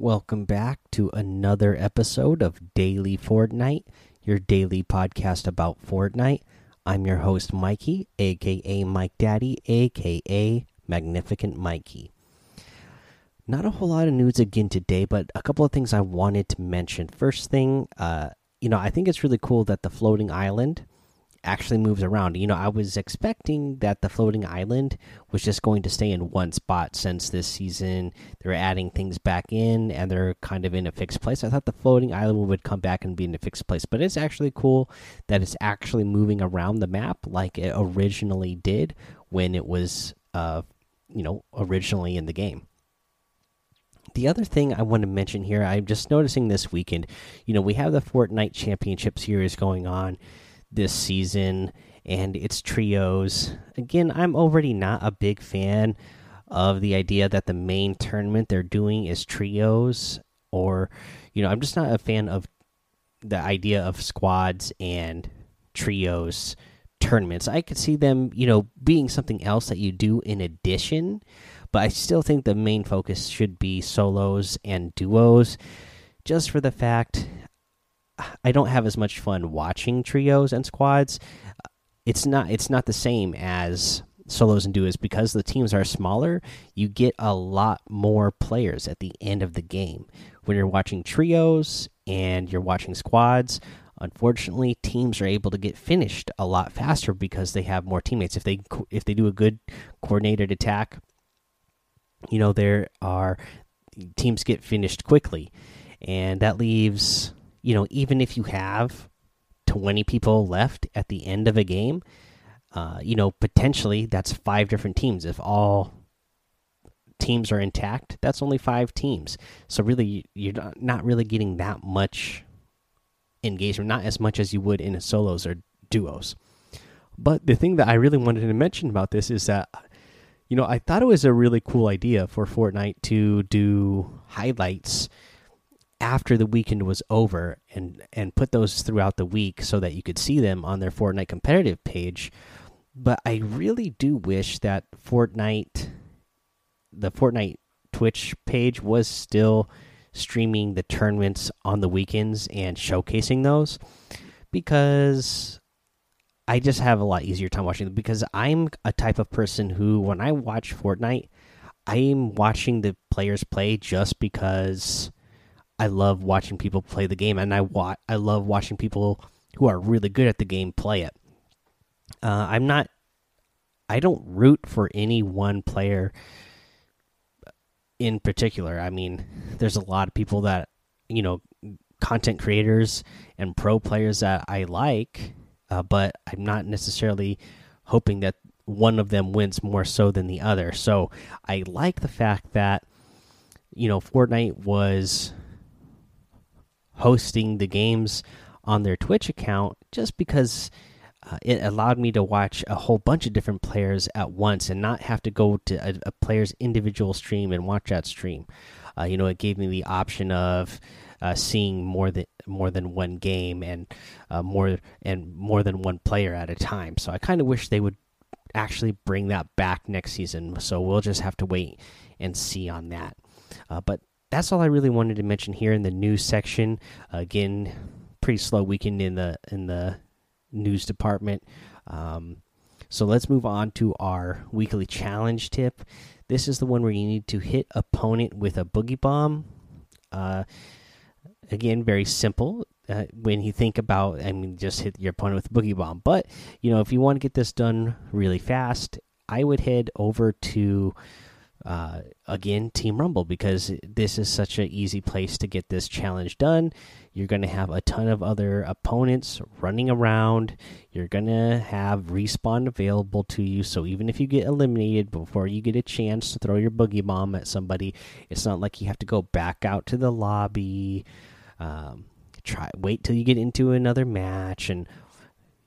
Welcome back to another episode of Daily Fortnite, your daily podcast about Fortnite. I'm your host, Mikey, aka Mike Daddy, aka Magnificent Mikey. Not a whole lot of news again today, but a couple of things I wanted to mention. First thing, uh, you know, I think it's really cool that the floating island actually moves around. You know, I was expecting that the floating island was just going to stay in one spot since this season they're adding things back in and they're kind of in a fixed place. I thought the floating island would come back and be in a fixed place, but it's actually cool that it's actually moving around the map like it originally did when it was uh you know, originally in the game. The other thing I want to mention here, I'm just noticing this weekend, you know, we have the Fortnite Championship Series going on this season and its trios. Again, I'm already not a big fan of the idea that the main tournament they're doing is trios or you know, I'm just not a fan of the idea of squads and trios tournaments. I could see them, you know, being something else that you do in addition, but I still think the main focus should be solos and duos just for the fact I don't have as much fun watching trios and squads. It's not it's not the same as solos and duos because the teams are smaller. You get a lot more players at the end of the game. When you're watching trios and you're watching squads, unfortunately, teams are able to get finished a lot faster because they have more teammates. If they if they do a good coordinated attack, you know there are teams get finished quickly, and that leaves you know, even if you have 20 people left at the end of a game, uh, you know, potentially that's five different teams. If all teams are intact, that's only five teams. So really, you're not really getting that much engagement, not as much as you would in solos or duos. But the thing that I really wanted to mention about this is that, you know, I thought it was a really cool idea for Fortnite to do highlights after the weekend was over and and put those throughout the week so that you could see them on their Fortnite competitive page. But I really do wish that Fortnite the Fortnite Twitch page was still streaming the tournaments on the weekends and showcasing those because I just have a lot easier time watching them because I'm a type of person who when I watch Fortnite I'm watching the players play just because I love watching people play the game, and I wa I love watching people who are really good at the game play it. Uh, I'm not. I don't root for any one player in particular. I mean, there's a lot of people that you know, content creators and pro players that I like, uh, but I'm not necessarily hoping that one of them wins more so than the other. So I like the fact that you know Fortnite was hosting the games on their Twitch account just because uh, it allowed me to watch a whole bunch of different players at once and not have to go to a, a player's individual stream and watch that stream. Uh, you know, it gave me the option of uh, seeing more than more than one game and uh, more and more than one player at a time. So I kind of wish they would actually bring that back next season. So we'll just have to wait and see on that. Uh, but that's all I really wanted to mention here in the news section. Again, pretty slow weekend in the in the news department. Um, so let's move on to our weekly challenge tip. This is the one where you need to hit opponent with a boogie bomb. Uh, again, very simple. Uh, when you think about, I mean, just hit your opponent with a boogie bomb. But you know, if you want to get this done really fast, I would head over to uh, again team rumble because this is such an easy place to get this challenge done. You're going to have a ton of other opponents running around. You're going to have respawn available to you. So even if you get eliminated before you get a chance to throw your boogie bomb at somebody it's not like you have to go back out to the lobby um, try wait till you get into another match and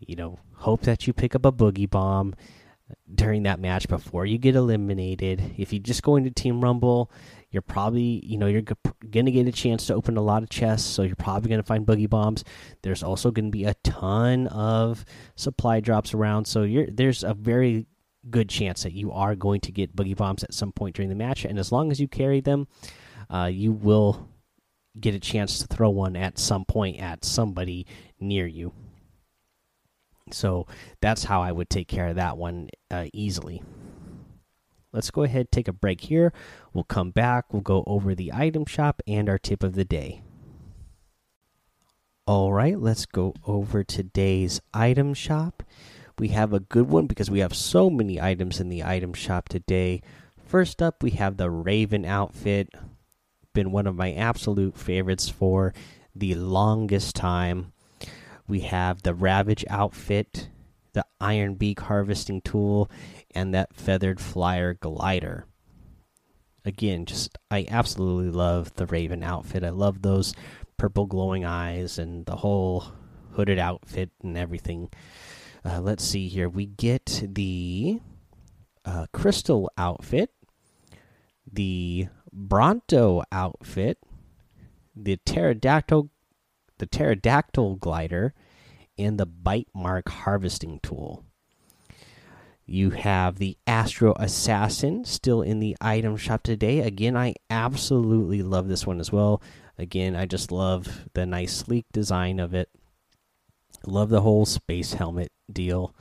you know hope that you pick up a boogie bomb during that match before you get eliminated. If you just go into Team Rumble, you're probably, you know, you're going to get a chance to open a lot of chests, so you're probably going to find boogie bombs. There's also going to be a ton of supply drops around, so you're there's a very good chance that you are going to get boogie bombs at some point during the match, and as long as you carry them, uh, you will get a chance to throw one at some point at somebody near you. So that's how I would take care of that one uh, easily. Let's go ahead take a break here. We'll come back. We'll go over the item shop and our tip of the day. All right, let's go over today's item shop. We have a good one because we have so many items in the item shop today. First up, we have the Raven outfit. Been one of my absolute favorites for the longest time. We have the Ravage outfit, the Iron Beak harvesting tool, and that Feathered Flyer glider. Again, just I absolutely love the Raven outfit. I love those purple glowing eyes and the whole hooded outfit and everything. Uh, let's see here. We get the uh, crystal outfit, the Bronto outfit, the pterodactyl, the pterodactyl glider, and the bite mark harvesting tool. You have the Astro Assassin still in the item shop today. Again, I absolutely love this one as well. Again, I just love the nice sleek design of it. Love the whole space helmet deal.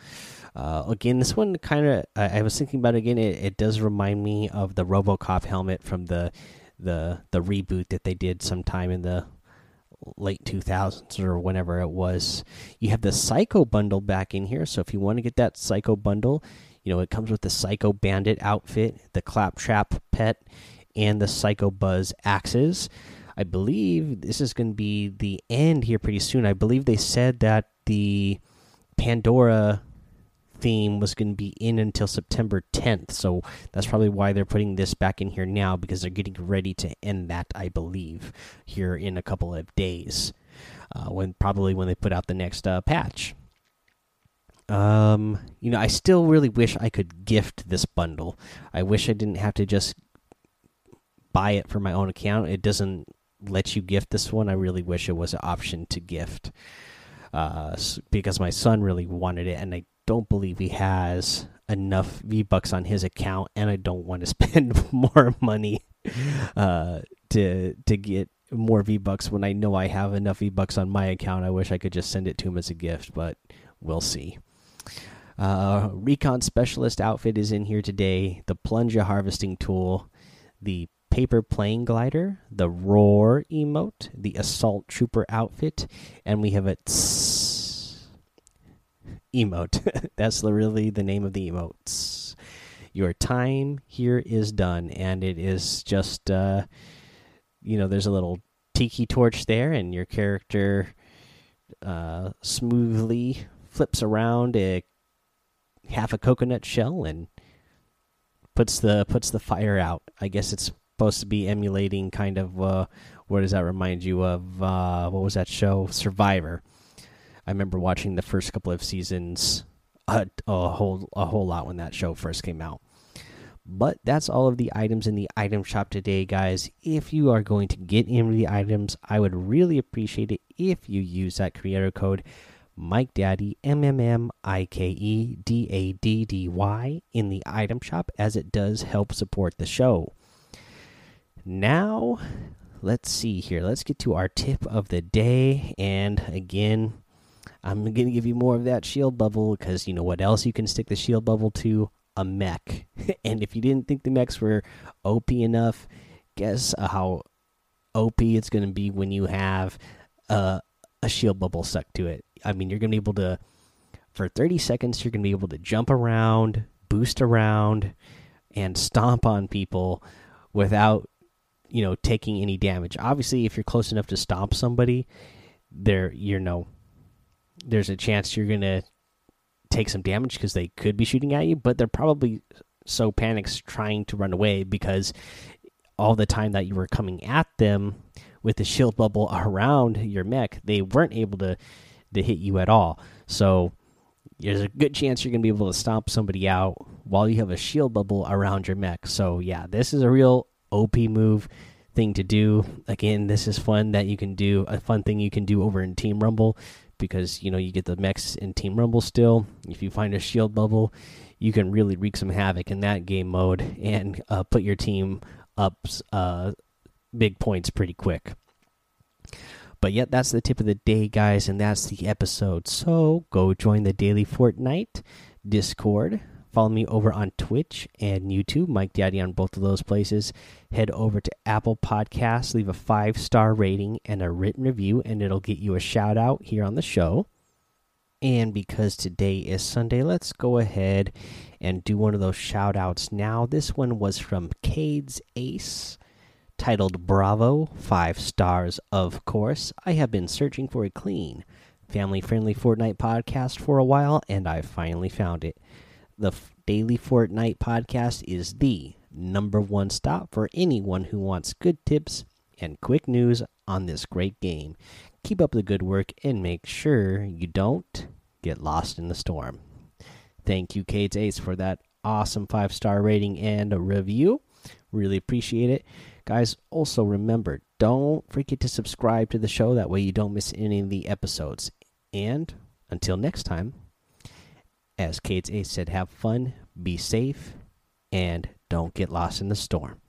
Uh, again, this one kind of I, I, was thinking about it again. It, it does remind me of the RoboCop helmet from the the the reboot that they did sometime in the late 2000s or whenever it was. You have the Psycho bundle back in here, so if you want to get that Psycho bundle, you know it comes with the Psycho Bandit outfit, the Claptrap pet, and the Psycho Buzz axes. I believe this is going to be the end here pretty soon. I believe they said that the Pandora theme was going to be in until September 10th. So that's probably why they're putting this back in here now because they're getting ready to end that, I believe, here in a couple of days. Uh, when probably when they put out the next uh, patch. Um, you know, I still really wish I could gift this bundle. I wish I didn't have to just buy it for my own account. It doesn't let you gift this one. I really wish it was an option to gift. Uh, because my son really wanted it, and I don't believe he has enough V Bucks on his account, and I don't want to spend more money uh, to to get more V Bucks when I know I have enough V Bucks on my account. I wish I could just send it to him as a gift, but we'll see. Uh, Recon Specialist outfit is in here today. The Plunger Harvesting Tool, the Paper Plane Glider, the Roar emote, the Assault Trooper outfit, and we have a. Tss emote. That's really the name of the emotes. Your time here is done, and it is just, uh, you know, there's a little tiki torch there, and your character uh, smoothly flips around a half a coconut shell and puts the puts the fire out. I guess it's supposed to be emulating kind of uh, what does that remind you of? Uh, what was that show? Survivor I remember watching the first couple of seasons a, a whole a whole lot when that show first came out. But that's all of the items in the item shop today, guys. If you are going to get into the items, I would really appreciate it if you use that creator code Mike Daddy M M M I K E D A D D Y in the item shop, as it does help support the show. Now, let's see here. Let's get to our tip of the day, and again, I'm going to give you more of that shield bubble because you know what else you can stick the shield bubble to? A mech. and if you didn't think the mechs were OP enough, guess how OP it's going to be when you have uh, a shield bubble stuck to it. I mean, you're going to be able to, for 30 seconds, you're going to be able to jump around, boost around, and stomp on people without, you know, taking any damage. Obviously, if you're close enough to stomp somebody, there, you know, there's a chance you're gonna take some damage because they could be shooting at you, but they're probably so panicked trying to run away because all the time that you were coming at them with the shield bubble around your mech, they weren't able to to hit you at all. So there's a good chance you're gonna be able to stomp somebody out while you have a shield bubble around your mech. So yeah, this is a real OP move thing to do. Again, this is fun that you can do a fun thing you can do over in Team Rumble because you know you get the mechs in Team Rumble still. If you find a shield bubble, you can really wreak some havoc in that game mode and uh, put your team up uh, big points pretty quick. But yet, that's the tip of the day, guys, and that's the episode. So go join the Daily Fortnite Discord. Follow me over on Twitch and YouTube, Mike Daddy on both of those places. Head over to Apple Podcasts, leave a five star rating and a written review, and it'll get you a shout out here on the show. And because today is Sunday, let's go ahead and do one of those shout outs now. This one was from Cade's Ace titled Bravo, five stars, of course. I have been searching for a clean, family friendly Fortnite podcast for a while, and I finally found it. The Daily Fortnite podcast is the number one stop for anyone who wants good tips and quick news on this great game. Keep up the good work and make sure you don't get lost in the storm. Thank you, Kate Ace, for that awesome five star rating and a review. Really appreciate it. Guys, also remember don't forget to subscribe to the show. That way you don't miss any of the episodes. And until next time, as Kate Ace said, have fun, be safe, and don't get lost in the storm.